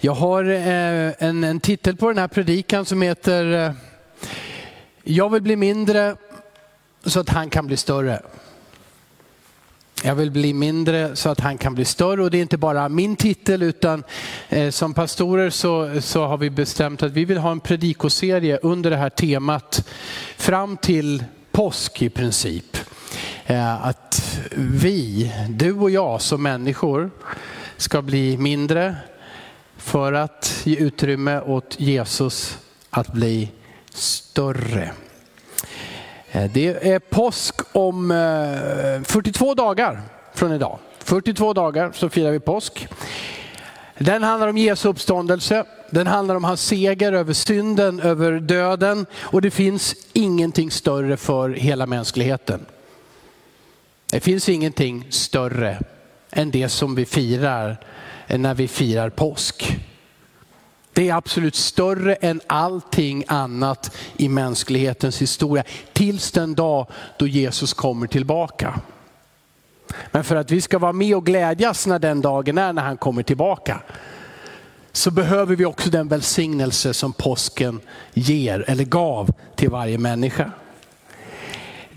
Jag har eh, en, en titel på den här predikan som heter eh, Jag vill bli mindre så att han kan bli större. Jag vill bli mindre så att han kan bli större och det är inte bara min titel utan eh, som pastorer så, så har vi bestämt att vi vill ha en predikoserie under det här temat fram till påsk i princip. Eh, att vi, du och jag som människor ska bli mindre för att ge utrymme åt Jesus att bli större. Eh, det är påsk om eh, 42 dagar från idag. 42 dagar så firar vi påsk. Den handlar om Jesu uppståndelse, den handlar om hans seger över synden, över döden och det finns ingenting större för hela mänskligheten. Det finns ingenting större än det som vi firar när vi firar påsk. Det är absolut större än allting annat i mänsklighetens historia. Tills den dag då Jesus kommer tillbaka. Men för att vi ska vara med och glädjas när den dagen är när han kommer tillbaka. Så behöver vi också den välsignelse som påsken ger eller gav till varje människa.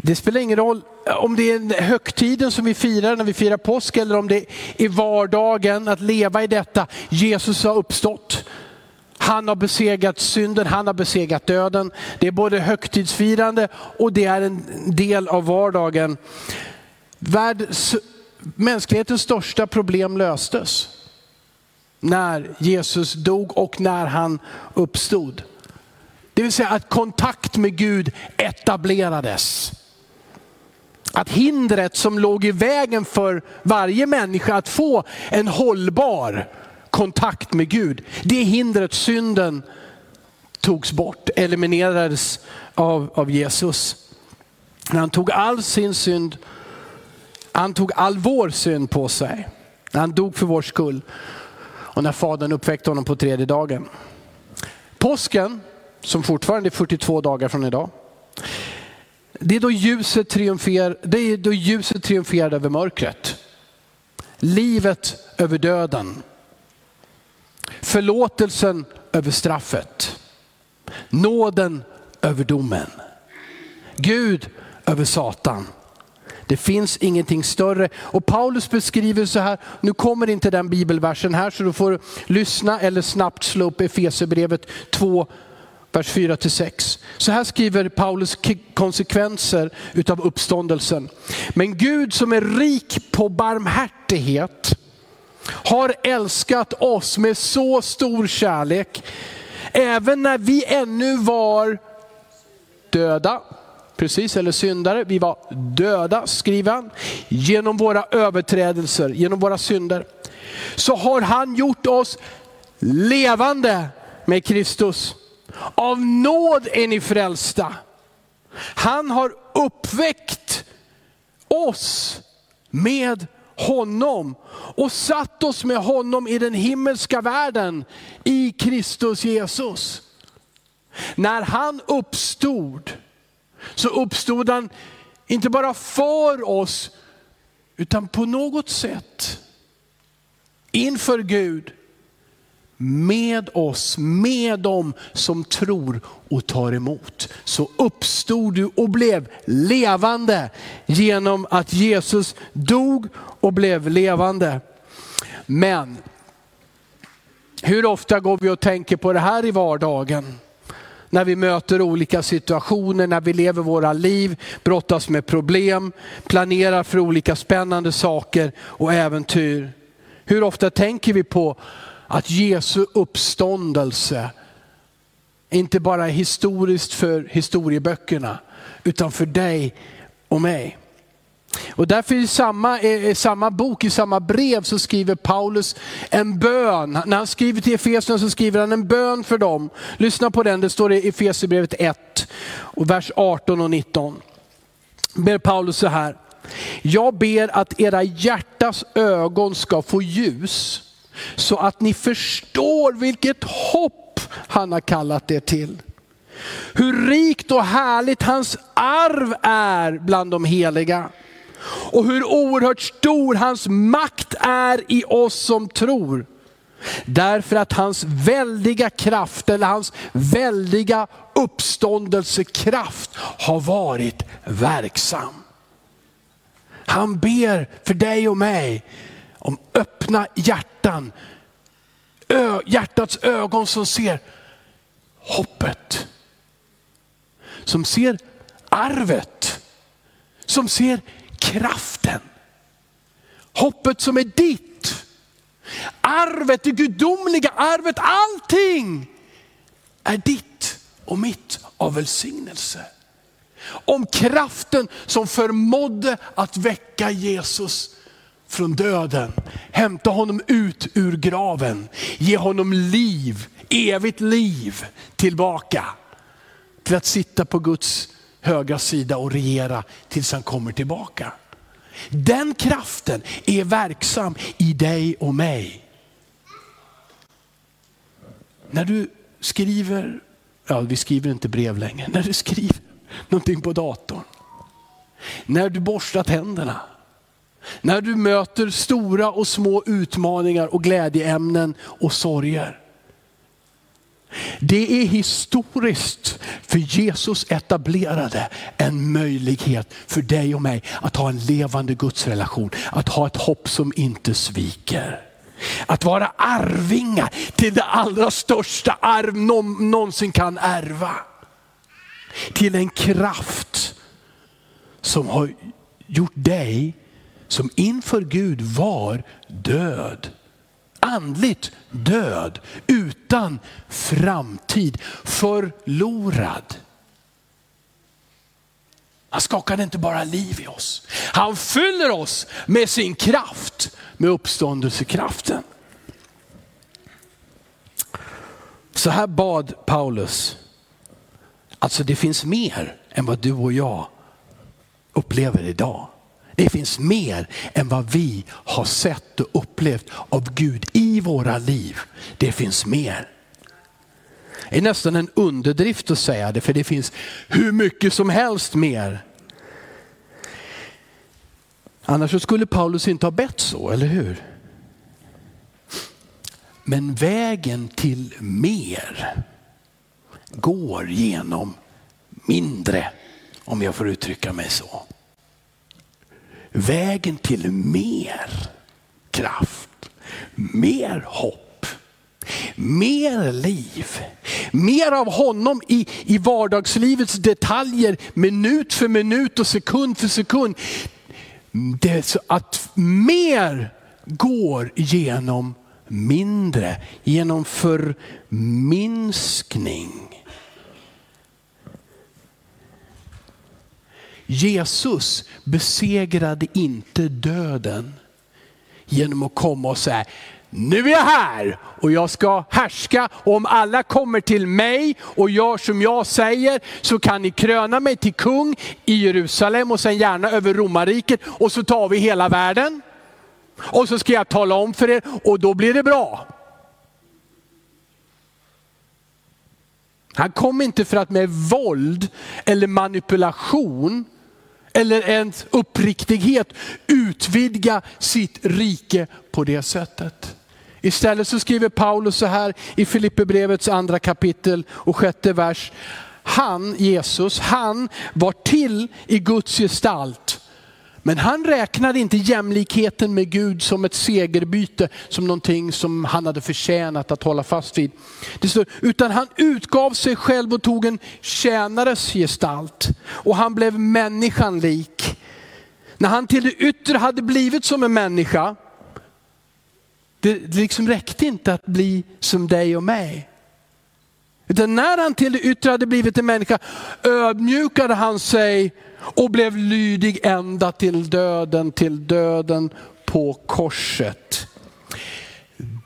Det spelar ingen roll om det är högtiden som vi firar när vi firar påsk eller om det är vardagen att leva i detta. Jesus har uppstått. Han har besegrat synden, han har besegrat döden. Det är både högtidsfirande och det är en del av vardagen. Världs, mänsklighetens största problem löstes när Jesus dog och när han uppstod. Det vill säga att kontakt med Gud etablerades. Att hindret som låg i vägen för varje människa att få en hållbar kontakt med Gud, det hindret, synden, togs bort, eliminerades av, av Jesus. När han tog all sin synd, han tog all vår synd på sig. När han dog för vår skull och när fadern uppväckte honom på tredje dagen. Påsken, som fortfarande är 42 dagar från idag, det är då ljuset, triumfer, det är då ljuset triumferar över mörkret. Livet över döden. Förlåtelsen över straffet. Nåden över domen. Gud över Satan. Det finns ingenting större. Och Paulus beskriver så här, nu kommer inte den bibelversen här så du får lyssna eller snabbt slå upp Efesierbrevet 2, vers 4 6. Så här skriver Paulus konsekvenser utav uppståndelsen. Men Gud som är rik på barmhärtighet har älskat oss med så stor kärlek, även när vi ännu var döda, precis, eller syndare. Vi var döda, skriver han, genom våra överträdelser, genom våra synder. Så har han gjort oss levande med Kristus. Av nåd är ni frälsta. Han har uppväckt oss med honom och satt oss med honom i den himmelska världen i Kristus Jesus. När han uppstod så uppstod han inte bara för oss utan på något sätt inför Gud med oss, med dem som tror och tar emot. Så uppstod du och blev levande genom att Jesus dog och blev levande. Men hur ofta går vi och tänker på det här i vardagen? När vi möter olika situationer, när vi lever våra liv, brottas med problem, planerar för olika spännande saker och äventyr. Hur ofta tänker vi på att Jesu uppståndelse inte bara är historiskt för historieböckerna, utan för dig och mig. Och därför i samma, i samma bok, i samma brev så skriver Paulus en bön. När han skriver till Efesierna så skriver han en bön för dem. Lyssna på den, det står i Efesierbrevet 1, och vers 18 och 19. Ber Paulus så här. Jag ber att era hjärtas ögon ska få ljus så att ni förstår vilket hopp han har kallat er till. Hur rikt och härligt hans arv är bland de heliga. Och hur oerhört stor hans makt är i oss som tror. Därför att hans väldiga kraft, eller hans väldiga uppståndelsekraft har varit verksam. Han ber för dig och mig om öppna hjärtan, Ö, hjärtats ögon som ser hoppet. Som ser arvet, som ser kraften. Hoppet som är ditt. Arvet, det gudomliga arvet, allting är ditt och mitt av välsignelse. Om kraften som förmådde att väcka Jesus från döden, hämta honom ut ur graven, ge honom liv, evigt liv tillbaka. Till att sitta på Guds högra sida och regera tills han kommer tillbaka. Den kraften är verksam i dig och mig. När du skriver, ja vi skriver inte brev längre, när du skriver någonting på datorn. När du borstar tänderna. När du möter stora och små utmaningar och glädjeämnen och sorger. Det är historiskt, för Jesus etablerade en möjlighet för dig och mig att ha en levande gudsrelation, att ha ett hopp som inte sviker. Att vara arvingar till det allra största arv någon någonsin kan ärva. Till en kraft som har gjort dig som inför Gud var död andligt död, utan framtid, förlorad. Han skakade inte bara liv i oss, han fyller oss med sin kraft, med uppståndelsekraften. Så här bad Paulus, alltså det finns mer än vad du och jag upplever idag. Det finns mer än vad vi har sett och upplevt av Gud i våra liv. Det finns mer. Det är nästan en underdrift att säga det, för det finns hur mycket som helst mer. Annars skulle Paulus inte ha bett så, eller hur? Men vägen till mer går genom mindre, om jag får uttrycka mig så vägen till mer kraft, mer hopp, mer liv. Mer av honom i, i vardagslivets detaljer, minut för minut och sekund för sekund. Det är så att mer går genom mindre, genom förminskning. Jesus besegrade inte döden genom att komma och säga, nu är jag här och jag ska härska. Och om alla kommer till mig och gör som jag säger så kan ni kröna mig till kung i Jerusalem och sen gärna över romarriket och så tar vi hela världen. Och så ska jag tala om för er och då blir det bra. Han kom inte för att med våld eller manipulation eller ens uppriktighet utvidga sitt rike på det sättet. Istället så skriver Paulus så här i Filipperbrevets andra kapitel och sjätte vers. Han, Jesus, han var till i Guds gestalt men han räknade inte jämlikheten med Gud som ett segerbyte, som någonting som han hade förtjänat att hålla fast vid. Det står, utan han utgav sig själv och tog en tjänares gestalt. Och han blev människan lik. När han till det yttre hade blivit som en människa, det liksom räckte inte att bli som dig och mig. Utan när han till det yttre hade blivit en människa ödmjukade han sig och blev lydig ända till döden, till döden på korset.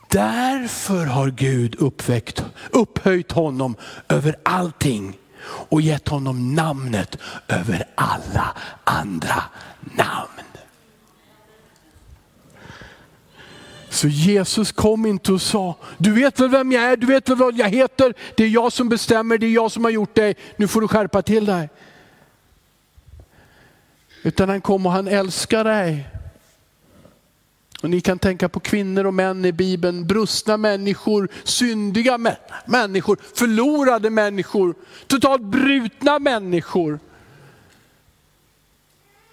Därför har Gud uppväckt, upphöjt honom över allting och gett honom namnet över alla andra namn. Så Jesus kom inte och sa, du vet väl vem jag är, du vet väl vad jag heter, det är jag som bestämmer, det är jag som har gjort dig, nu får du skärpa till dig. Utan han kom och han älskar dig. Och ni kan tänka på kvinnor och män i Bibeln, brustna människor, syndiga människor, förlorade människor, totalt brutna människor.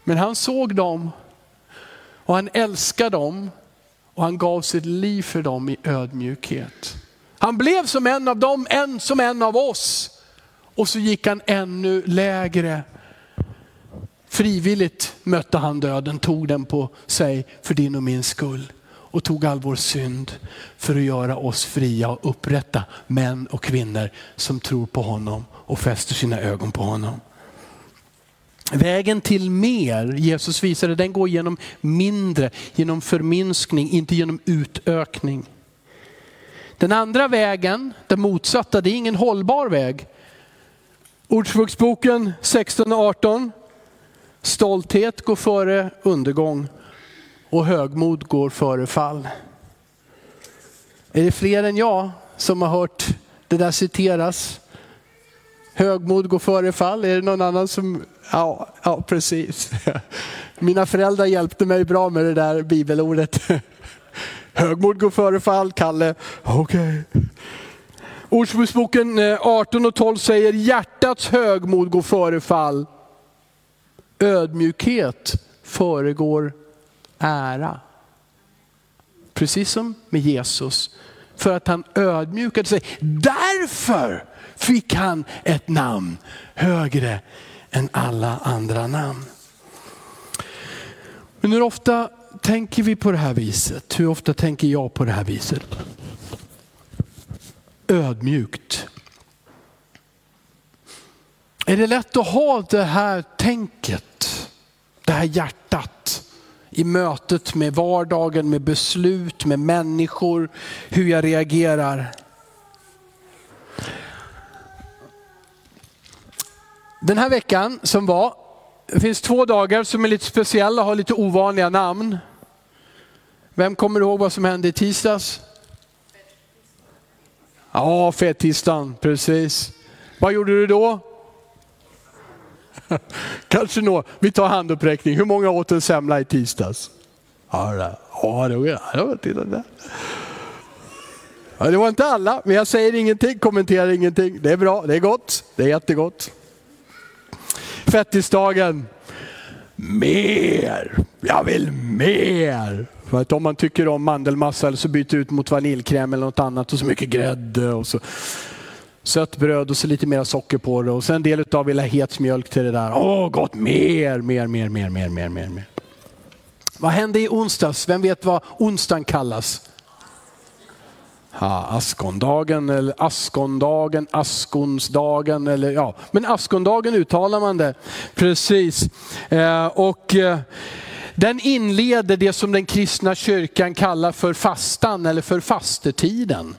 Men han såg dem och han älskade dem och han gav sitt liv för dem i ödmjukhet. Han blev som en av dem, en som en av oss. Och så gick han ännu lägre. Frivilligt mötte han döden, tog den på sig för din och min skull. Och tog all vår synd för att göra oss fria och upprätta män och kvinnor som tror på honom och fäster sina ögon på honom. Vägen till mer, Jesus visade, den går genom mindre, genom förminskning, inte genom utökning. Den andra vägen, den motsatta, det är ingen hållbar väg. Ordspråksboken 16 och 18. Stolthet går före undergång och högmod går före fall. Är det fler än jag som har hört det där citeras? Högmod går före fall. Är det någon annan som, ja, ja precis. Mina föräldrar hjälpte mig bra med det där bibelordet. Högmod går före fall, Kalle. Okej. Okay. Ordspråksboken eh, 18 och 12 säger hjärtats högmod går före fall. Ödmjukhet föregår ära. Precis som med Jesus. För att han ödmjukade sig. Därför fick han ett namn högre än alla andra namn. Men hur ofta tänker vi på det här viset? Hur ofta tänker jag på det här viset? Ödmjukt. Är det lätt att ha det här tänket, det här hjärtat i mötet med vardagen, med beslut, med människor, hur jag reagerar? Den här veckan som var, det finns två dagar som är lite speciella och har lite ovanliga namn. Vem kommer ihåg vad som hände i tisdags? Ja, fettisdagen, precis. Vad gjorde du då? Kanske nå, vi tar handuppräckning. Hur många åt en semla i tisdags? Ja, det, det. Ja, det var inte alla, men jag säger ingenting, kommenterar ingenting. Det är bra, det är gott, det är jättegott tvättisdagen. Mer! Jag vill mer! För att om man tycker om mandelmassa eller så byter ut mot vaniljkräm eller något annat och så mycket grädde och så sött bröd och så lite mer socker på det och sen en del utav vill ha het mjölk till det där. Åh, gott! Mer, mer, mer, mer, mer, mer, mer. Vad hände i onsdags? Vem vet vad onsdagen kallas? Ja, askondagen eller askondagen, askonsdagen eller ja, men askondagen uttalar man det. Precis. Eh, och eh, den inleder det som den kristna kyrkan kallar för fastan eller för fastetiden.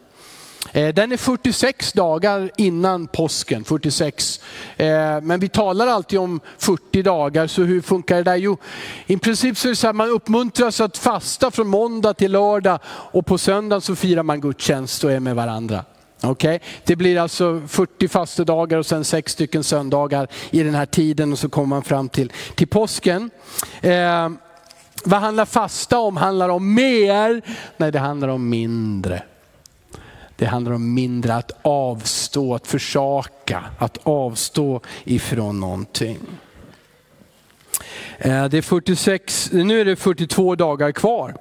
Eh, den är 46 dagar innan påsken, 46. Eh, men vi talar alltid om 40 dagar, så hur funkar det där? Jo, i princip så är det så att man uppmuntras att fasta från måndag till lördag och på söndag så firar man gudstjänst och är med varandra. Okay? Det blir alltså 40 fastedagar och sen sex stycken söndagar i den här tiden och så kommer man fram till, till påsken. Eh, vad handlar fasta om? Handlar det om mer? Nej, det handlar om mindre. Det handlar om mindre att avstå, att försaka, att avstå ifrån någonting. Eh, det är 46, nu är det 42 dagar kvar.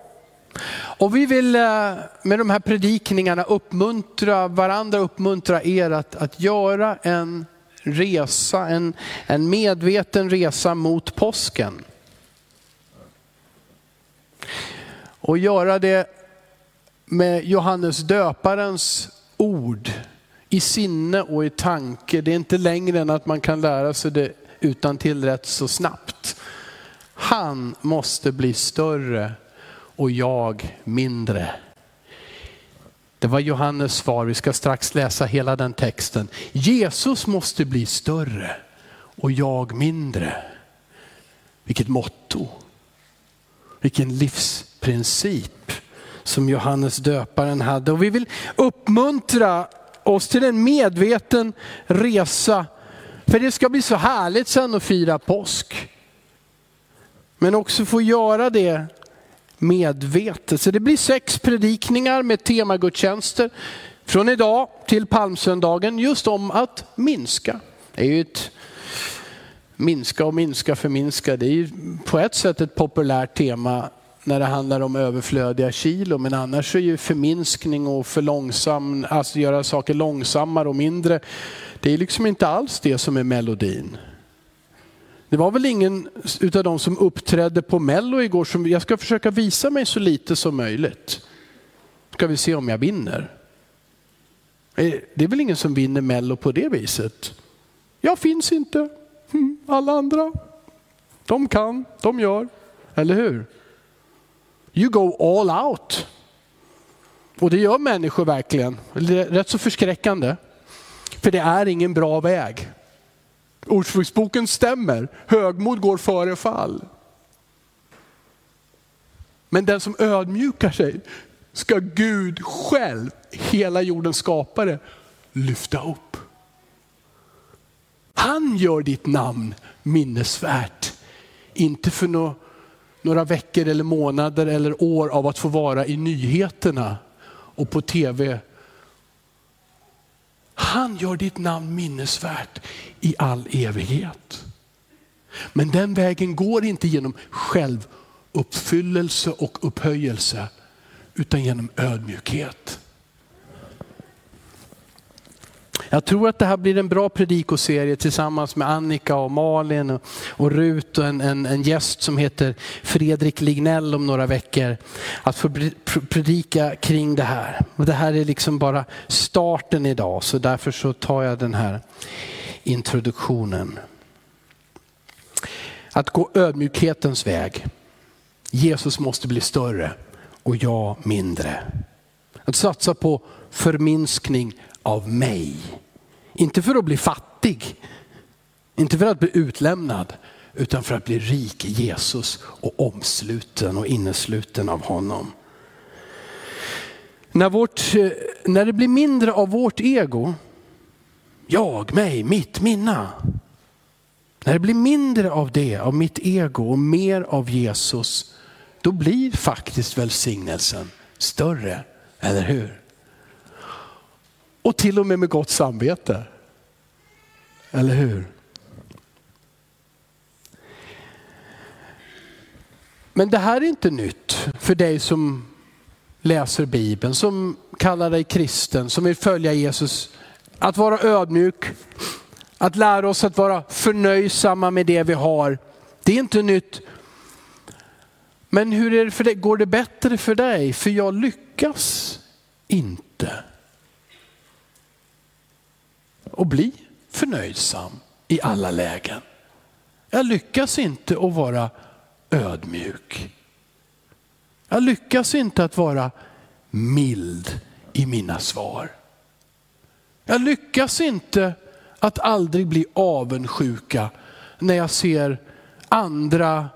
Och vi vill eh, med de här predikningarna uppmuntra varandra, uppmuntra er att, att göra en resa, en, en medveten resa mot påsken. Och göra det med Johannes döparens ord i sinne och i tanke. Det är inte längre än att man kan lära sig det utan till rätt så snabbt. Han måste bli större och jag mindre. Det var Johannes svar, vi ska strax läsa hela den texten. Jesus måste bli större och jag mindre. Vilket motto, vilken livsprincip som Johannes döparen hade. Och vi vill uppmuntra oss till en medveten resa. För det ska bli så härligt sen att fira påsk. Men också få göra det medvetet. Så det blir sex predikningar med temagudstjänster från idag till palmsöndagen just om att minska. Det är ju ett minska och minska förminska. Det är ju på ett sätt ett populärt tema när det handlar om överflödiga kilo. Men annars är ju förminskning och för långsam, alltså göra saker långsammare och mindre. Det är liksom inte alls det som är melodin. Det var väl ingen utav de som uppträdde på mello igår som, jag ska försöka visa mig så lite som möjligt. Ska vi se om jag vinner. Eh, det är väl ingen som vinner mello på det viset. Jag finns inte. Alla andra, de kan, de gör. Eller hur? You go all out. Och det gör människor verkligen. Rätt så förskräckande. För det är ingen bra väg. Ordspråksboken stämmer. Högmod går före fall. Men den som ödmjukar sig ska Gud själv, hela jordens skapare, lyfta upp. Han gör ditt namn minnesvärt. Inte för något några veckor eller månader eller år av att få vara i nyheterna och på tv. Han gör ditt namn minnesvärt i all evighet. Men den vägen går inte genom självuppfyllelse och upphöjelse utan genom ödmjukhet. Jag tror att det här blir en bra predikoserie tillsammans med Annika och Malin och, och Rut och en, en, en gäst som heter Fredrik Lignell om några veckor. Att få predika kring det här. Och det här är liksom bara starten idag så därför så tar jag den här introduktionen. Att gå ödmjukhetens väg. Jesus måste bli större och jag mindre. Att satsa på förminskning av mig. Inte för att bli fattig, inte för att bli utlämnad, utan för att bli rik i Jesus och omsluten och innesluten av honom. När, vårt, eh, när det blir mindre av vårt ego, jag, mig, mitt, mina. När det blir mindre av det, av mitt ego och mer av Jesus, då blir faktiskt välsignelsen större, eller hur? Och till och med med gott samvete. Eller hur? Men det här är inte nytt för dig som läser Bibeln, som kallar dig kristen, som vill följa Jesus. Att vara ödmjuk, att lära oss att vara förnöjsamma med det vi har. Det är inte nytt. Men hur är det för dig? Går det bättre för dig? För jag lyckas inte och bli förnöjsam i alla lägen. Jag lyckas inte att vara ödmjuk. Jag lyckas inte att vara mild i mina svar. Jag lyckas inte att aldrig bli avundsjuka när jag ser andra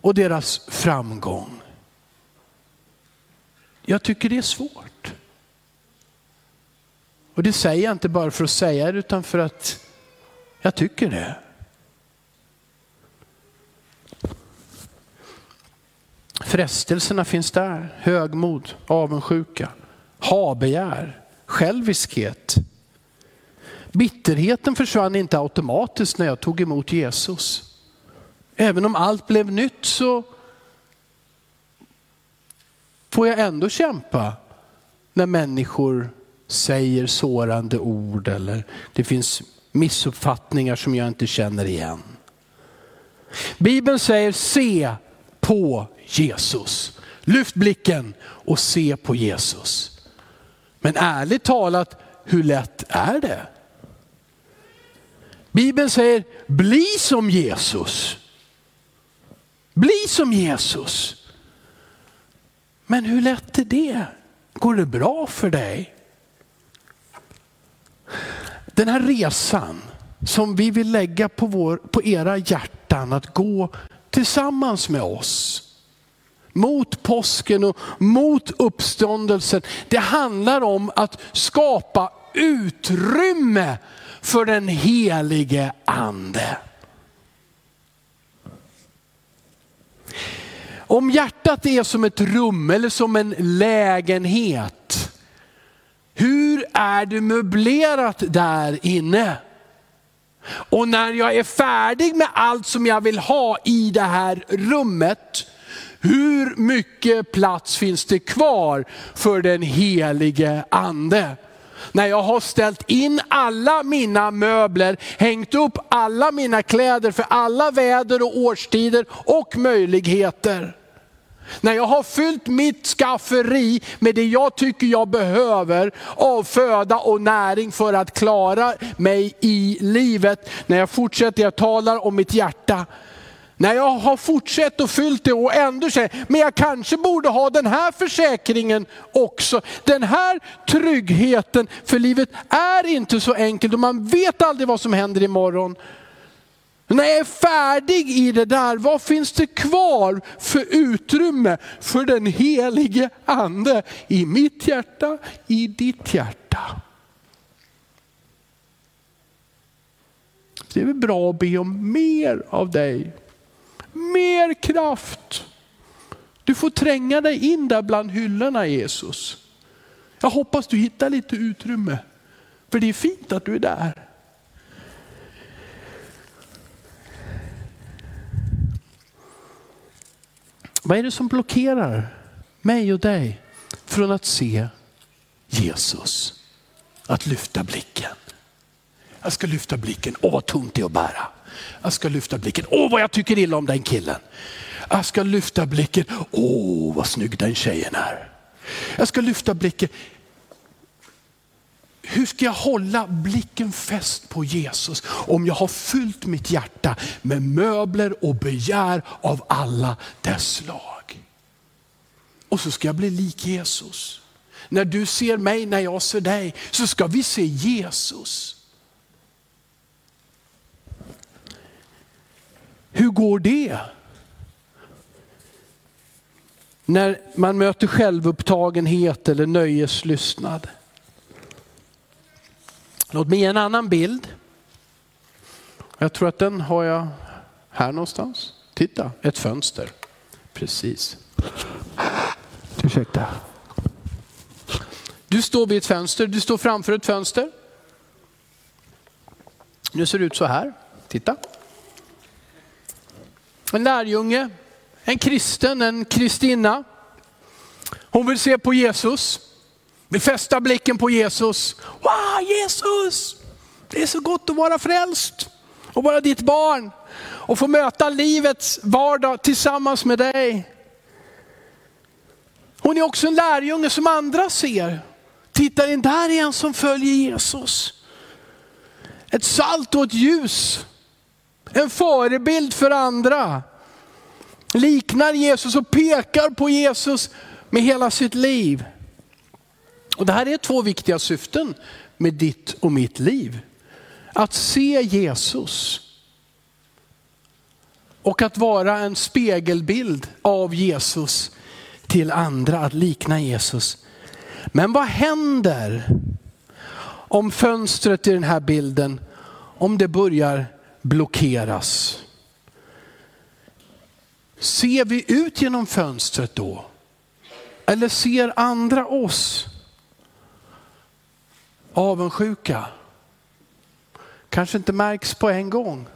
och deras framgång. Jag tycker det är svårt. Och det säger jag inte bara för att säga det utan för att jag tycker det. Frestelserna finns där. Högmod, avundsjuka, habegär, själviskhet. Bitterheten försvann inte automatiskt när jag tog emot Jesus. Även om allt blev nytt så får jag ändå kämpa när människor säger sårande ord eller det finns missuppfattningar som jag inte känner igen. Bibeln säger se på Jesus. Lyft blicken och se på Jesus. Men ärligt talat, hur lätt är det? Bibeln säger bli som Jesus. Bli som Jesus. Men hur lätt är det? Går det bra för dig? Den här resan som vi vill lägga på, vår, på era hjärtan att gå tillsammans med oss mot påsken och mot uppståndelsen. Det handlar om att skapa utrymme för den helige ande. Om hjärtat är som ett rum eller som en lägenhet, hur är det möblerat där inne? Och när jag är färdig med allt som jag vill ha i det här rummet, hur mycket plats finns det kvar för den helige ande? När jag har ställt in alla mina möbler, hängt upp alla mina kläder för alla väder och årstider och möjligheter. När jag har fyllt mitt skafferi med det jag tycker jag behöver av föda och näring för att klara mig i livet. När jag fortsätter, jag talar om mitt hjärta. När jag har fortsatt och fyllt det och ändå säger, men jag kanske borde ha den här försäkringen också. Den här tryggheten, för livet är inte så enkelt och man vet aldrig vad som händer imorgon. När jag är färdig i det där, vad finns det kvar för utrymme för den helige ande i mitt hjärta, i ditt hjärta? Det är väl bra att be om mer av dig. Mer kraft. Du får tränga dig in där bland hyllorna Jesus. Jag hoppas du hittar lite utrymme. För det är fint att du är där. Vad är det som blockerar mig och dig från att se Jesus? Att lyfta blicken. Jag ska lyfta blicken. Åh vad tungt det är att bära. Jag ska lyfta blicken. Åh vad jag tycker illa om den killen. Jag ska lyfta blicken. Åh vad snygg den tjejen är. Jag ska lyfta blicken. Hur ska jag hålla blicken fäst på Jesus om jag har fyllt mitt hjärta med möbler och begär av alla dess slag? Och så ska jag bli lik Jesus. När du ser mig, när jag ser dig, så ska vi se Jesus. Hur går det? När man möter självupptagenhet eller nöjeslystnad. Låt mig ge en annan bild. Jag tror att den har jag här någonstans. Titta, ett fönster. Precis. Ursäkta. Du står vid ett fönster, du står framför ett fönster. Nu ser det ut så här. Titta. En lärjunge, en kristen, en kristinna. Hon vill se på Jesus. Vill fästa blicken på Jesus. Wow, Jesus! Det är så gott att vara frälst och vara ditt barn och få möta livets vardag tillsammans med dig. Hon är också en lärjunge som andra ser. Titta, in där är en som följer Jesus. Ett salt och ett ljus. En förebild för andra. Liknar Jesus och pekar på Jesus med hela sitt liv. Och det här är två viktiga syften med ditt och mitt liv. Att se Jesus och att vara en spegelbild av Jesus till andra, att likna Jesus. Men vad händer om fönstret i den här bilden, om det börjar blockeras? Ser vi ut genom fönstret då? Eller ser andra oss? Avundsjuka kanske inte märks på en gång.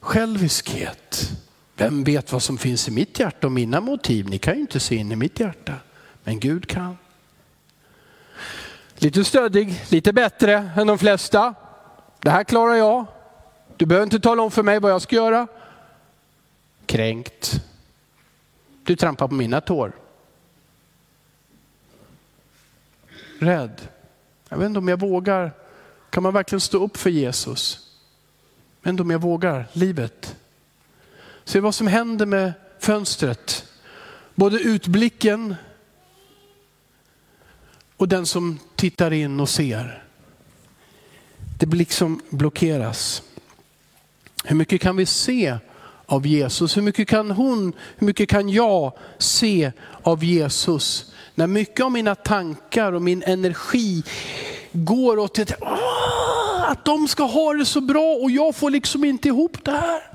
Själviskhet. Vem vet vad som finns i mitt hjärta och mina motiv? Ni kan ju inte se in i mitt hjärta, men Gud kan. Lite stöddig, lite bättre än de flesta. Det här klarar jag. Du behöver inte tala om för mig vad jag ska göra. Kränkt. Du trampar på mina tår. Rädd. Jag vet inte om jag vågar. Kan man verkligen stå upp för Jesus? Jag vet inte om jag vågar livet. Se vad som händer med fönstret. Både utblicken och den som tittar in och ser. Det liksom blockeras. Hur mycket kan vi se av Jesus? Hur mycket kan hon, hur mycket kan jag se av Jesus? När mycket av mina tankar och min energi går åt ett, att de ska ha det så bra och jag får liksom inte ihop det här.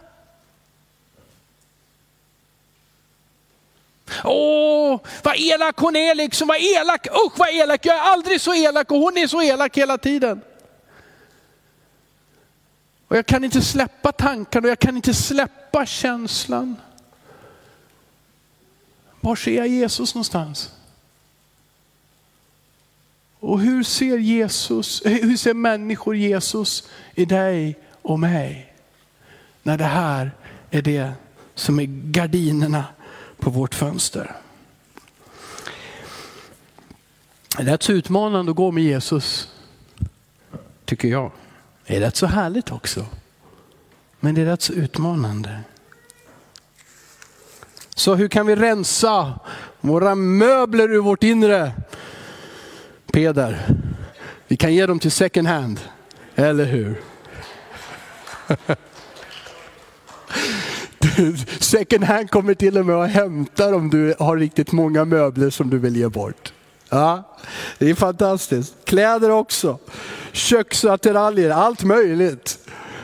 Åh, vad elak hon är liksom, vad elak, usch vad elak, jag är aldrig så elak och hon är så elak hela tiden. Och jag kan inte släppa tankarna och jag kan inte släppa känslan. Var ser jag Jesus någonstans? Och hur ser Jesus, eh, hur ser människor Jesus i dig och mig? När det här är det som är gardinerna på vårt fönster. Det är rätt så utmanande att gå med Jesus, tycker jag. Det är rätt så härligt också. Men det är rätt så utmanande. Så hur kan vi rensa våra möbler ur vårt inre? Peder, vi kan ge dem till second hand, eller hur? Second hand kommer till och med att hämta om du har riktigt många möbler som du vill ge bort. Ja, det är fantastiskt. Kläder också, köksattiraljer, allt möjligt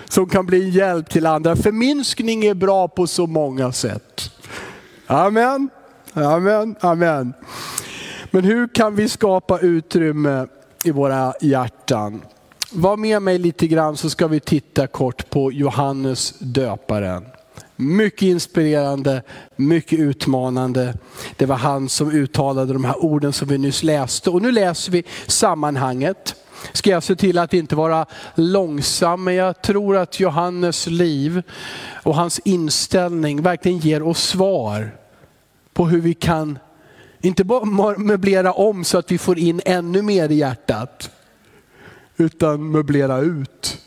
som kan bli en hjälp till andra. Förminskning är bra på så många sätt. Amen, amen, amen. Men hur kan vi skapa utrymme i våra hjärtan? Var med mig lite grann så ska vi titta kort på Johannes döparen. Mycket inspirerande, mycket utmanande. Det var han som uttalade de här orden som vi nyss läste. Och nu läser vi sammanhanget. Ska jag se till att inte vara långsam, men jag tror att Johannes liv och hans inställning verkligen ger oss svar på hur vi kan, inte bara möblera om så att vi får in ännu mer i hjärtat, utan möblera ut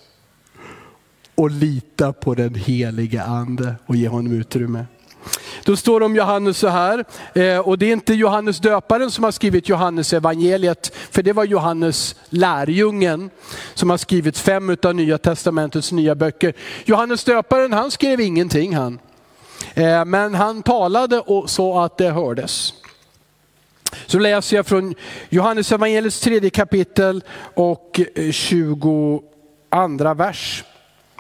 och lita på den helige ande och ge honom utrymme. Då står det om Johannes så här, eh, och det är inte Johannes döparen som har skrivit Johannes evangeliet, för det var Johannes lärjungen som har skrivit fem av nya testamentets nya böcker. Johannes döparen han skrev ingenting han. Eh, men han talade så att det hördes. Så läser jag från Johannes evangeliets tredje kapitel och eh, 22 vers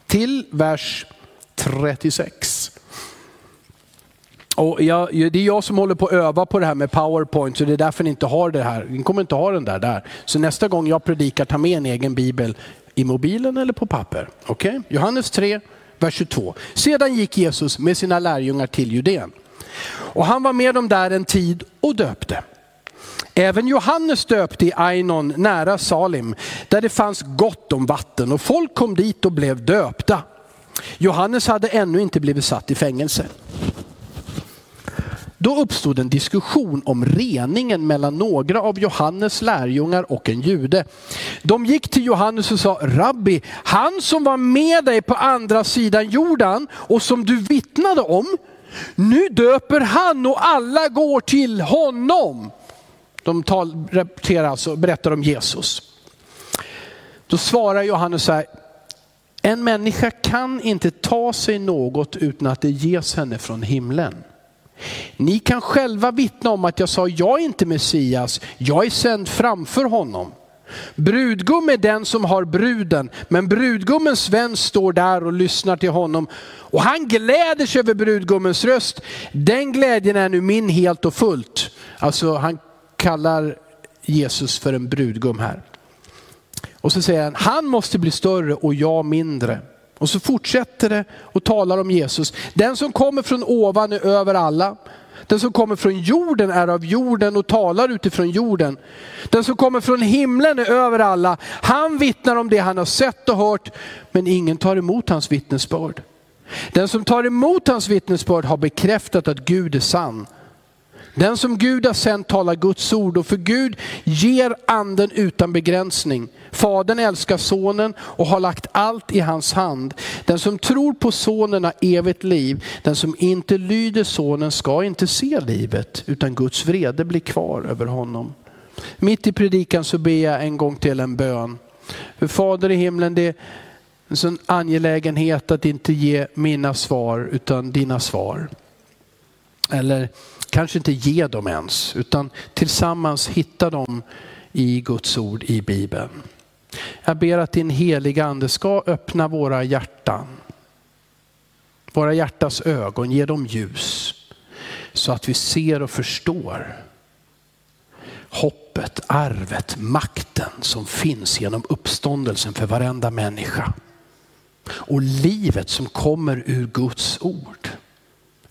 till vers 36. Och jag, det är jag som håller på att öva på det här med powerpoint, så det är därför ni inte har det här. Ni kommer inte ha den där där. Så nästa gång jag predikar, ta med en egen bibel i mobilen eller på papper. Okay? Johannes 3, vers 22. Sedan gick Jesus med sina lärjungar till Judeen. Och han var med dem där en tid och döpte. Även Johannes döpte i Ainon nära Salim, där det fanns gott om vatten och folk kom dit och blev döpta. Johannes hade ännu inte blivit satt i fängelse. Då uppstod en diskussion om reningen mellan några av Johannes lärjungar och en jude. De gick till Johannes och sa, Rabbi, han som var med dig på andra sidan jorden och som du vittnade om, nu döper han och alla går till honom. De tal, rapporterar alltså, berättar om Jesus. Då svarar Johannes så här, en människa kan inte ta sig något utan att det ges henne från himlen. Ni kan själva vittna om att jag sa, jag är inte Messias, jag är sänd framför honom. Brudgum är den som har bruden, men brudgummens vän står där och lyssnar till honom. Och han gläder sig över brudgummens röst. Den glädjen är nu min helt och fullt. Alltså han kallar Jesus för en brudgum här. Och så säger han, han måste bli större och jag mindre. Och så fortsätter det och talar om Jesus. Den som kommer från ovan är över alla. Den som kommer från jorden är av jorden och talar utifrån jorden. Den som kommer från himlen är över alla. Han vittnar om det han har sett och hört, men ingen tar emot hans vittnesbörd. Den som tar emot hans vittnesbörd har bekräftat att Gud är sann. Den som Gud har sänt talar Guds ord och för Gud ger anden utan begränsning. Fadern älskar sonen och har lagt allt i hans hand. Den som tror på sonen har evigt liv. Den som inte lyder sonen ska inte se livet utan Guds vrede blir kvar över honom. Mitt i predikan så ber jag en gång till en bön. För Fader i himlen, det är en sån angelägenhet att inte ge mina svar utan dina svar. Eller kanske inte ge dem ens, utan tillsammans hitta dem i Guds ord i Bibeln. Jag ber att din heliga ande ska öppna våra hjärtan. Våra hjärtas ögon, ge dem ljus. så att vi ser och förstår hoppet, arvet, makten som finns genom uppståndelsen för varenda människa. Och livet som kommer ur Guds ord.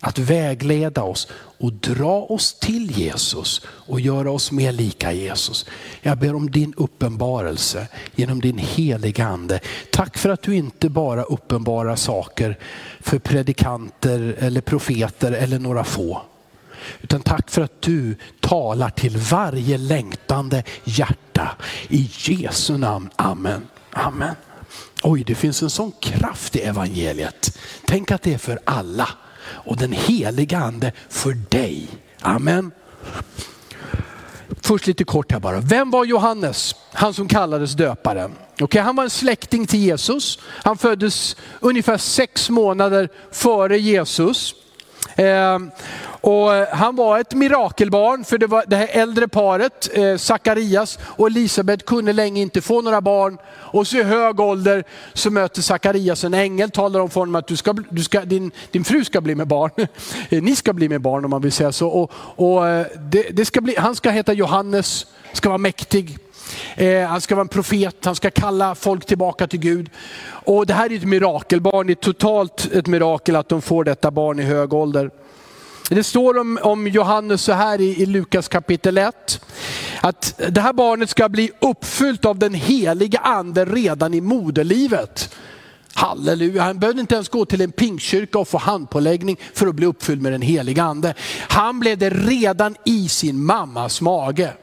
Att vägleda oss och dra oss till Jesus och göra oss mer lika Jesus. Jag ber om din uppenbarelse genom din heliga ande. Tack för att du inte bara uppenbarar saker för predikanter eller profeter eller några få. Utan tack för att du talar till varje längtande hjärta. I Jesu namn, amen. Amen. Oj, det finns en sån kraft i evangeliet. Tänk att det är för alla. Och den heliga ande för dig. Amen. Först lite kort här bara. Vem var Johannes? Han som kallades döparen. Okay, han var en släkting till Jesus. Han föddes ungefär sex månader före Jesus. Eh, och han var ett mirakelbarn för det, var det här äldre paret, eh, Sakarias och Elisabet kunde länge inte få några barn. Och så i hög ålder så möter Sakarias en ängel, talar om för honom att du ska, du ska, din, din fru ska bli med barn. Ni ska bli med barn om man vill säga så. Och, och eh, det, det ska bli, han ska heta Johannes, ska vara mäktig. Eh, han ska vara en profet, han ska kalla folk tillbaka till Gud. Och det här är ett mirakelbarn, det är totalt ett mirakel att de får detta barn i hög ålder. Det står om, om Johannes så här i, i Lukas kapitel 1. Att det här barnet ska bli uppfyllt av den heliga ande redan i moderlivet. Halleluja, han behövde inte ens gå till en pingkyrka och få handpåläggning för att bli uppfylld med den heliga ande. Han blev det redan i sin mammas mage.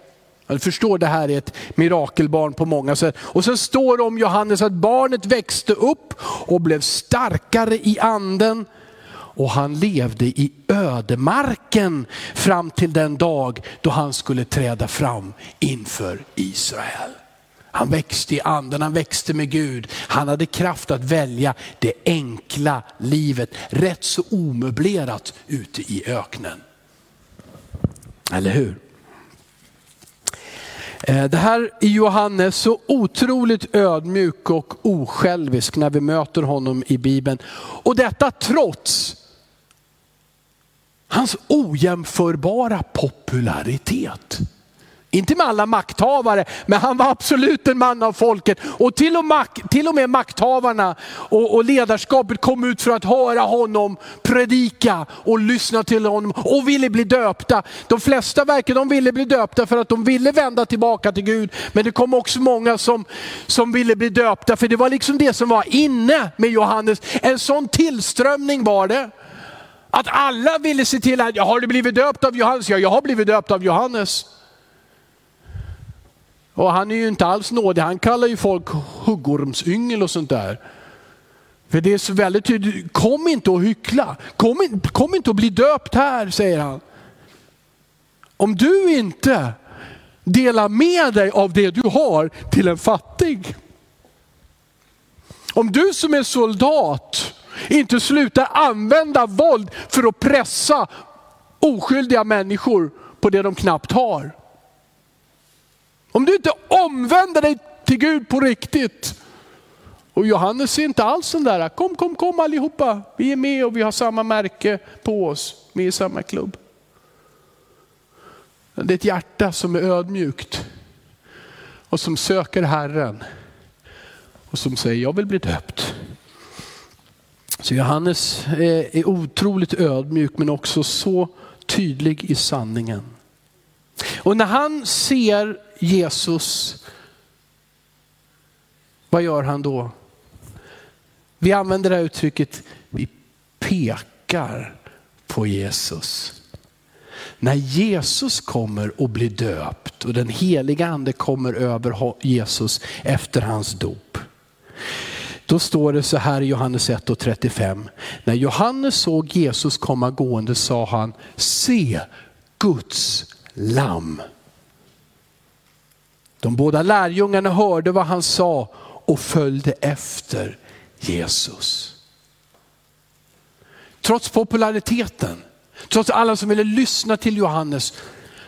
Jag förstår det här är ett mirakelbarn på många sätt. Och sen står det om Johannes att barnet växte upp och blev starkare i anden och han levde i ödemarken fram till den dag då han skulle träda fram inför Israel. Han växte i anden, han växte med Gud. Han hade kraft att välja det enkla livet, rätt så omöblerat ute i öknen. Eller hur? Eh, det här är Johannes så otroligt ödmjuk och osjälvisk när vi möter honom i Bibeln. Och detta trots hans ojämförbara popularitet. Inte med alla makthavare, men han var absolut en man av folket. Och till och, med, till och med makthavarna och, och, ledarskapet kom ut för att höra honom predika och lyssna till honom och ville bli döpta. De flesta verkar de ville bli döpta för att de ville vända tillbaka till Gud. Men det kom också många som, som ville bli döpta, för det var liksom det som var inne med Johannes. En sån tillströmning var det. Att alla ville se till att, har du blivit döpt av Johannes? Ja, jag har blivit döpt av Johannes. Och han är ju inte alls nådig, han kallar ju folk huggormsyngel och sånt där. För det är så väldigt tydligt, kom inte och hyckla. Kom, in, kom inte och bli döpt här, säger han. Om du inte delar med dig av det du har till en fattig. Om du som är soldat inte slutar använda våld för att pressa oskyldiga människor på det de knappt har. Om du inte omvänder dig till Gud på riktigt. Och Johannes är inte alls den där, kom, kom, kom allihopa, vi är med och vi har samma märke på oss, vi är i samma klubb. Det är ett hjärta som är ödmjukt och som söker Herren och som säger, jag vill bli döpt. Så Johannes är otroligt ödmjuk men också så tydlig i sanningen. Och när han ser Jesus, vad gör han då? Vi använder det här uttrycket, vi pekar på Jesus. När Jesus kommer och blir döpt och den heliga ande kommer över Jesus efter hans dop. Då står det så här i Johannes 1 och 35. När Johannes såg Jesus komma gående sa han, se Guds lamm. De båda lärjungarna hörde vad han sa och följde efter Jesus. Trots populariteten, trots alla som ville lyssna till Johannes,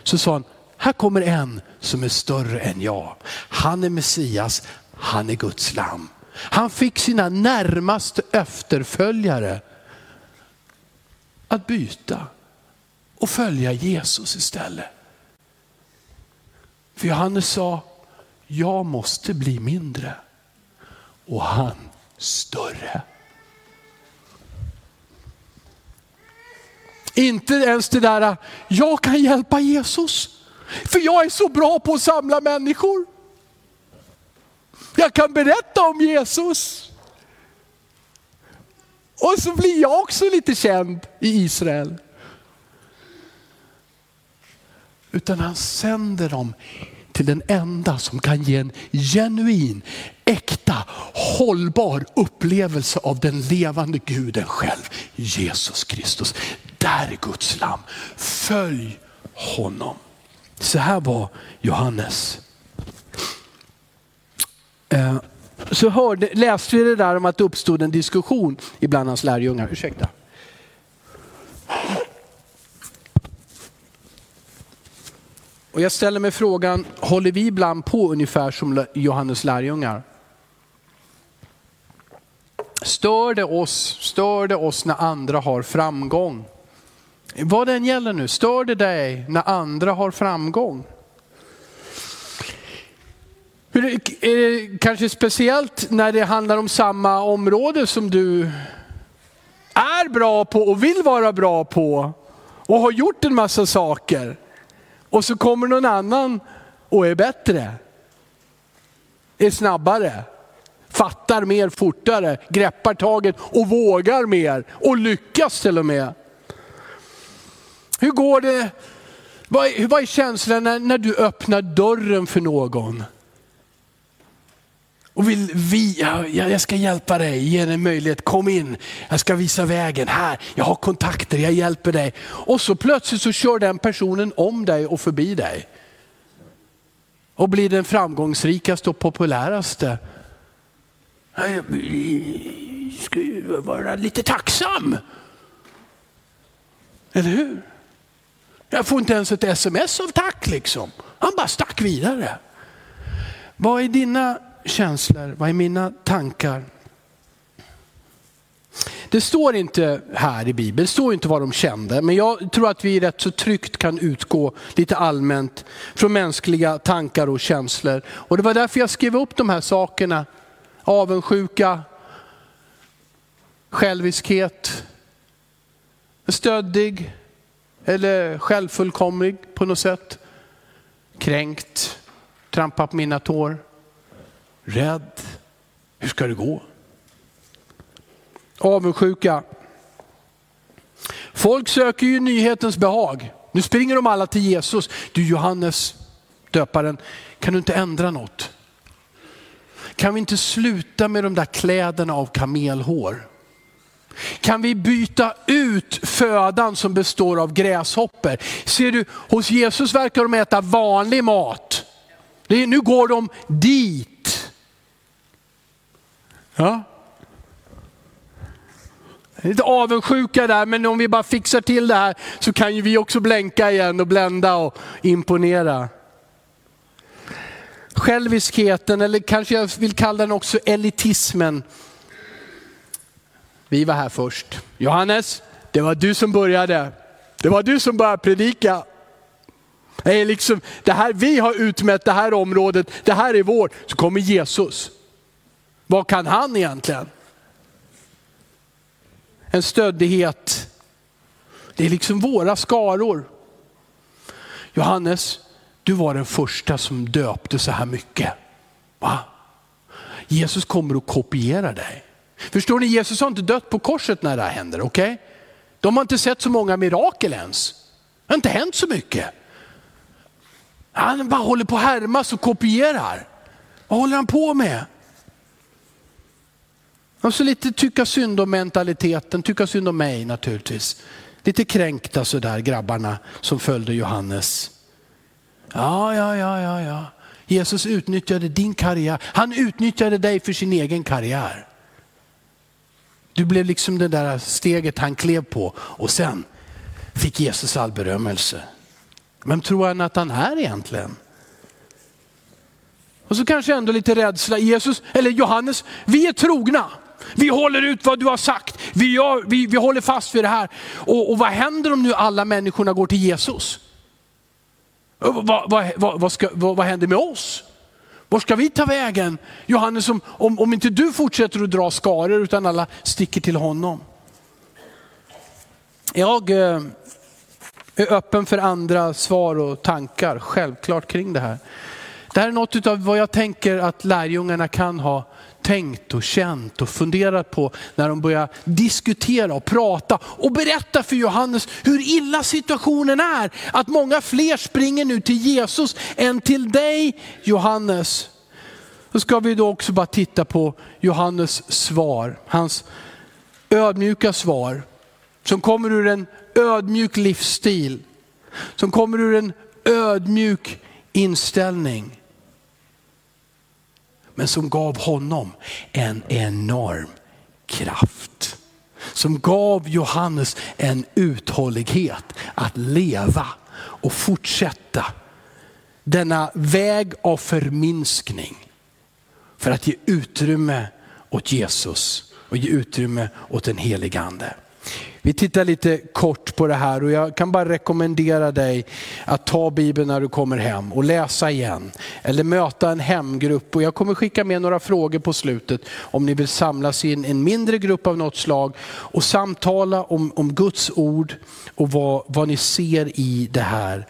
så sa han, här kommer en som är större än jag. Han är Messias, han är Guds lamm. Han fick sina närmaste efterföljare att byta och följa Jesus istället. För Johannes sa, jag måste bli mindre och han större. Inte ens det där, jag kan hjälpa Jesus. För jag är så bra på att samla människor. Jag kan berätta om Jesus. Och så blir jag också lite känd i Israel. Utan han sänder dem till den enda som kan ge en genuin, äkta, hållbar upplevelse av den levande guden själv, Jesus Kristus. Där är Guds lam. Följ honom. Så här var Johannes. Eh, så hörde, läste vi det där om att det uppstod en diskussion ibland hans lärjungar. Ursäkta. Och jag ställer mig frågan, håller vi ibland på ungefär som Johannes lärjungar? Stör det oss, stör det oss när andra har framgång? Vad den gäller nu, stör det dig när andra har framgång? Kanske speciellt när det handlar om samma område som du är bra på och vill vara bra på och har gjort en massa saker. Och så kommer någon annan och är bättre. Är snabbare, fattar mer fortare, greppar taget och vågar mer och lyckas till och med. Hur går det? Vad är, vad är känslan när, när du öppnar dörren för någon? Och vill vi, ja, jag ska hjälpa dig, ge dig en möjlighet, kom in, jag ska visa vägen, här, jag har kontakter, jag hjälper dig. Och så plötsligt så kör den personen om dig och förbi dig. Och blir den framgångsrikaste och populäraste. Jag ska ju vara lite tacksam. Eller hur? Jag får inte ens ett sms av tack liksom. Han bara stack vidare. Vad är dina känslor? Vad är mina tankar? Det står inte här i Bibeln, det står inte vad de kände, men jag tror att vi rätt så tryggt kan utgå lite allmänt från mänskliga tankar och känslor. Och det var därför jag skrev upp de här sakerna. Avundsjuka, själviskhet, stöddig eller självfullkomlig på något sätt. Kränkt, trampa på mina tår rädd. Hur ska det gå? Avundsjuka. Folk söker ju nyhetens behag. Nu springer de alla till Jesus. Du Johannes, döparen, kan du inte ändra något? Kan vi inte sluta med de där kläderna av kamelhår? Kan vi byta ut födan som består av gräshoppor? Ser du, hos Jesus verkar de äta vanlig mat. nu går de dit Ja. Lite avundsjuka där, men om vi bara fixar till det här så kan ju vi också blänka igen och blända och imponera. Själviskheten, eller kanske jag vill kalla den också elitismen. Vi var här först. Johannes, det var du som började. Det var du som började predika. Det, är liksom, det här, vi har utmätt det här området, det här är vårt. Så kommer Jesus. Vad kan han egentligen? En stöddighet. Det är liksom våra skaror. Johannes, du var den första som döpte så här mycket. Va? Jesus kommer att kopiera dig. Förstår ni, Jesus har inte dött på korset när det här händer. Okay? De har inte sett så många mirakel ens. Det har inte hänt så mycket. Han bara håller på att härmas och kopierar. Vad håller han på med? Alltså lite tycka synd om mentaliteten, tycka synd om mig naturligtvis. Lite kränkta sådär grabbarna som följde Johannes. Ja, ja, ja, ja, ja. Jesus utnyttjade din karriär. Han utnyttjade dig för sin egen karriär. Du blev liksom det där steget han klev på och sen fick Jesus all berömmelse. Vem tror han att han är egentligen? Och så kanske ändå lite rädsla. Jesus, eller Johannes, vi är trogna. Vi håller ut vad du har sagt. vi, gör, vi, vi håller fast vid det här. Och, och vad händer om nu alla människorna går till Jesus? Vad, vad, vad, ska, vad, händer med oss? Var ska vi ta vägen? Johannes, om, om, om inte du fortsätter att dra skaror utan alla sticker till honom. Jag eh, är öppen för andra svar och tankar, självklart kring det här. Det här är något av vad jag tänker att lärjungarna kan ha tänkt och känt och funderat på när de börjar diskutera och prata och berätta för Johannes hur illa situationen är. Att många fler springer nu till Jesus än till dig Johannes. Då ska vi då också bara titta på Johannes svar, hans ödmjuka svar som kommer ur en ödmjuk livsstil, som kommer ur en ödmjuk inställning men som gav honom en enorm kraft. Som gav Johannes en uthållighet att leva och fortsätta denna väg av förminskning för att ge utrymme åt Jesus och ge utrymme åt den helige ande. Vi tittar lite kort på det här och jag kan bara rekommendera dig att ta Bibeln när du kommer hem och läsa igen. Eller möta en hemgrupp. Och jag kommer skicka med några frågor på slutet om ni vill samlas i en, mindre grupp av något slag och samtala om, om Guds ord och vad, vad ni ser i det här.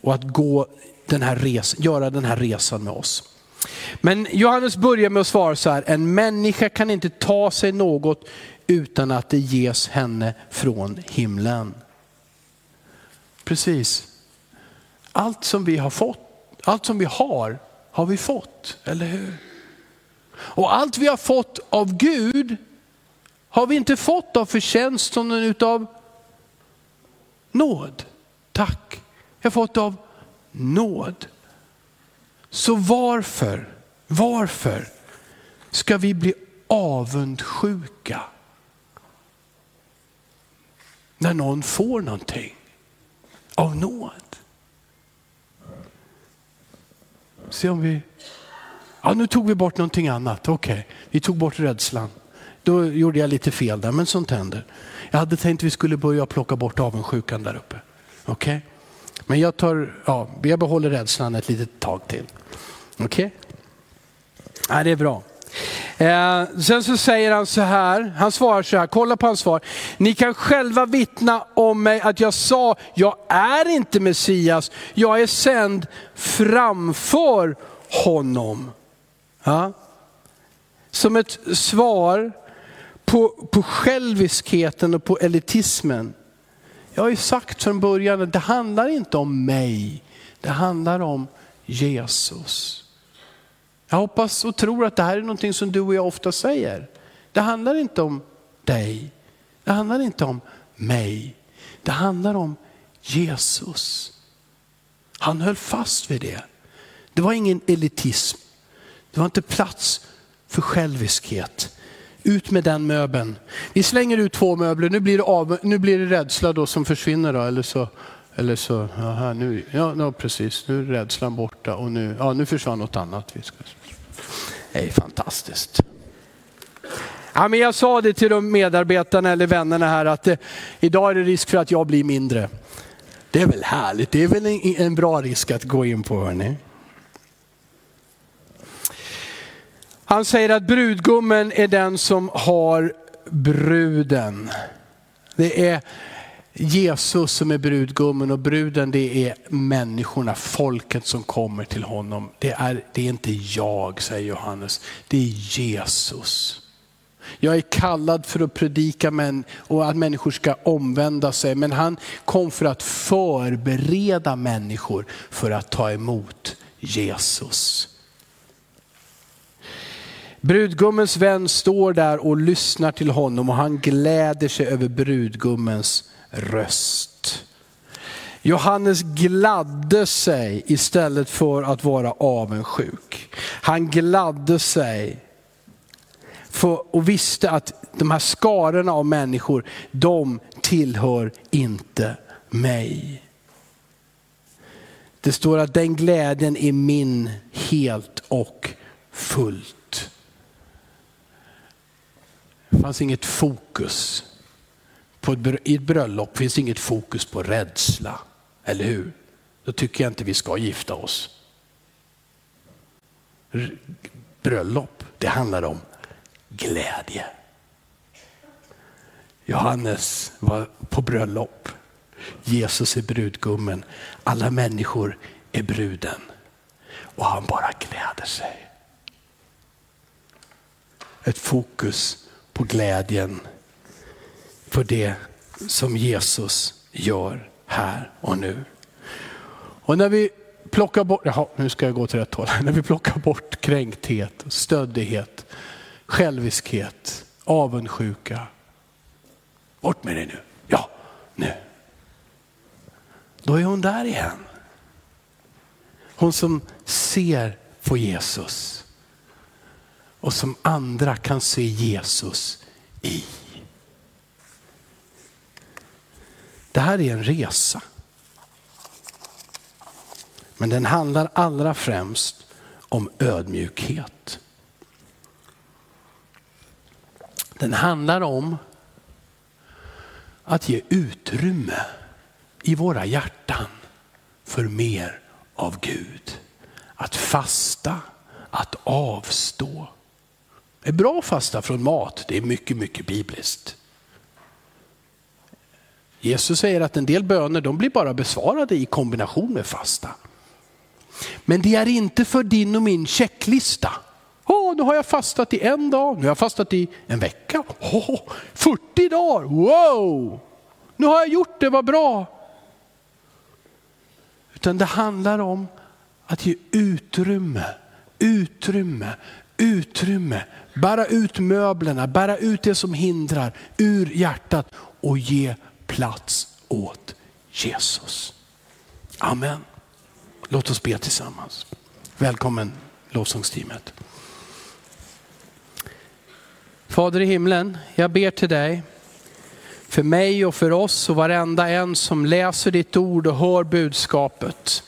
Och att gå den här res, göra den här resan med oss. Men Johannes börjar med att svara så här, en människa kan inte ta sig något utan att det ges henne från himlen. Precis. Allt som vi har fått, allt som vi har, har vi fått, eller hur? Och allt vi har fått av Gud har vi inte fått av förtjänst utan av nåd. Tack, jag har fått av nåd. Så varför, varför ska vi bli avundsjuka när någon får någonting av nåd. Se om vi, ja nu tog vi bort någonting annat, okej, okay. vi tog bort rädslan. Då gjorde jag lite fel där, men sånt händer. Jag hade tänkt att vi skulle börja plocka bort avundsjukan där uppe. Okej? Okay? Men jag tar, ja, jag behåller rädslan ett litet tag till. Okej? Okay? Ja, det är bra. Eh, sen så säger han så här, han svarar så här, kolla på hans svar. Ni kan själva vittna om mig att jag sa, jag är inte Messias, jag är sänd framför honom. Ja? Som ett svar på, på själviskheten och på elitismen. Jag har ju sagt från början att det handlar inte om mig, det handlar om Jesus. Jag hoppas och tror att det här är någonting som du och jag ofta säger. Det handlar inte om dig. Det handlar inte om mig. Det handlar om Jesus. Han höll fast vid det. Det var ingen elitism. Det var inte plats för själviskhet. Ut med den möbeln. Vi slänger ut två möbler, nu blir det, av, nu blir det rädsla då som försvinner. Då, eller så, eller så aha, nu, ja, no, precis, nu är rädslan borta och nu, ja, nu försvann något annat. Det är fantastiskt. Ja, men jag sa det till de medarbetarna eller vännerna här att eh, idag är det risk för att jag blir mindre. Det är väl härligt, det är väl en, en bra risk att gå in på hörni. Han säger att brudgummen är den som har bruden. Det är Jesus som är brudgummen och bruden det är människorna, folket som kommer till honom. Det är, det är inte jag, säger Johannes, det är Jesus. Jag är kallad för att predika män, och att människor ska omvända sig, men han kom för att förbereda människor för att ta emot Jesus. Brudgummens vän står där och lyssnar till honom och han gläder sig över brudgummens röst. Johannes gladde sig istället för att vara avundsjuk. Han gladde sig för, och visste att de här skarorna av människor, de tillhör inte mig. Det står att den glädjen är min helt och fullt. Det fanns inget fokus. På ett, I ett bröllop finns inget fokus på rädsla, eller hur? Då tycker jag inte vi ska gifta oss. Bröllop, det handlar om glädje. Johannes var på bröllop. Jesus är brudgummen. Alla människor är bruden. Och han bara gläder sig. Ett fokus på glädjen för det som Jesus gör här och nu. Och när vi plockar bort, jaha, nu ska jag gå till rätt håll. När vi plockar bort kränkthet, stöddighet, själviskhet, avundsjuka. Bort med det nu. Ja, nu. Då är hon där igen. Hon som ser på Jesus och som andra kan se Jesus i. Det här är en resa. Men den handlar allra främst om ödmjukhet. Den handlar om att ge utrymme i våra hjärtan för mer av Gud. Att fasta, att avstå. Det är bra att fasta från mat, det är mycket, mycket bibliskt. Jesus säger att en del böner de blir bara besvarade i kombination med fasta. Men det är inte för din och min checklista. Oh, nu har jag fastat i en dag, nu har jag fastat i en vecka. Oh, 40 dagar, wow! Nu har jag gjort det, vad bra. Utan det handlar om att ge utrymme, utrymme, utrymme. Bära ut möblerna, bära ut det som hindrar ur hjärtat och ge plats åt Jesus. Amen. Låt oss be tillsammans. Välkommen lovsångsteamet. Fader i himlen, jag ber till dig för mig och för oss och varenda en som läser ditt ord och hör budskapet.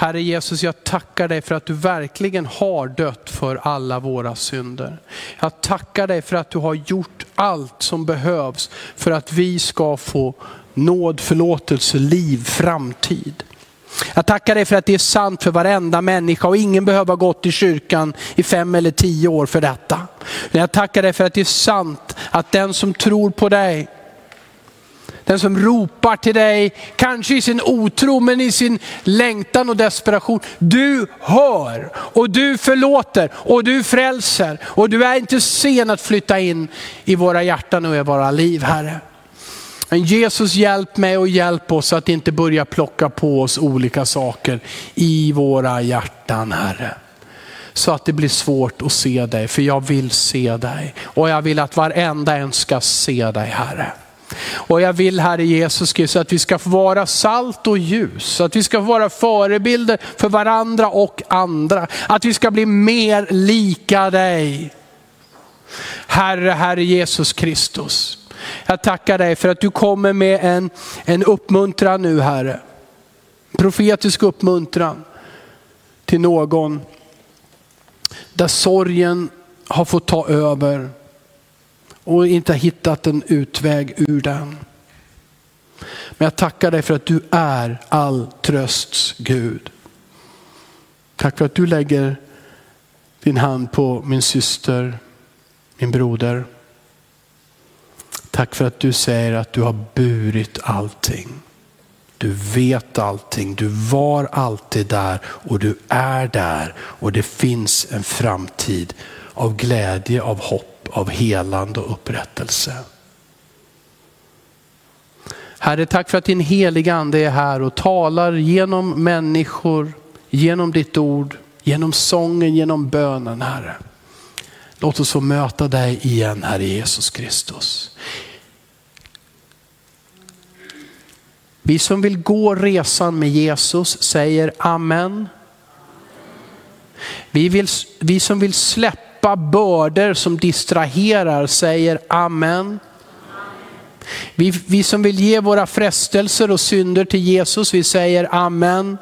Herre Jesus, jag tackar dig för att du verkligen har dött för alla våra synder. Jag tackar dig för att du har gjort allt som behövs för att vi ska få nåd, förlåtelse, liv, framtid. Jag tackar dig för att det är sant för varenda människa och ingen behöver ha gått i kyrkan i fem eller tio år för detta. Jag tackar dig för att det är sant att den som tror på dig den som ropar till dig, kanske i sin otro men i sin längtan och desperation. Du hör och du förlåter och du frälser och du är inte sen att flytta in i våra hjärtan och i våra liv Herre. Men Jesus hjälp mig och hjälp oss att inte börja plocka på oss olika saker i våra hjärtan Herre. Så att det blir svårt att se dig, för jag vill se dig. Och jag vill att varenda en ska se dig Herre. Och jag vill Herre Jesus Kristus att vi ska få vara salt och ljus, att vi ska få vara förebilder för varandra och andra. Att vi ska bli mer lika dig. Herre, Herre Jesus Kristus. Jag tackar dig för att du kommer med en, en uppmuntran nu Herre. Profetisk uppmuntran till någon där sorgen har fått ta över och inte hittat en utväg ur den. Men jag tackar dig för att du är all trösts Gud. Tack för att du lägger din hand på min syster, min broder. Tack för att du säger att du har burit allting. Du vet allting, du var alltid där och du är där och det finns en framtid av glädje, av hopp av helande och upprättelse. Herre, tack för att din heliga ande är här och talar genom människor, genom ditt ord, genom sången, genom bönen, Herre. Låt oss få möta dig igen, Herre Jesus Kristus. Vi som vill gå resan med Jesus säger amen. Vi, vill, vi som vill släppa släppa bördor som distraherar säger amen. Vi, vi som vill ge våra frestelser och synder till Jesus, vi säger amen.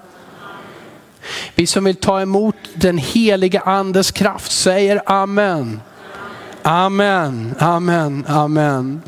Vi som vill ta emot den heliga andes kraft säger amen. Amen, amen, amen.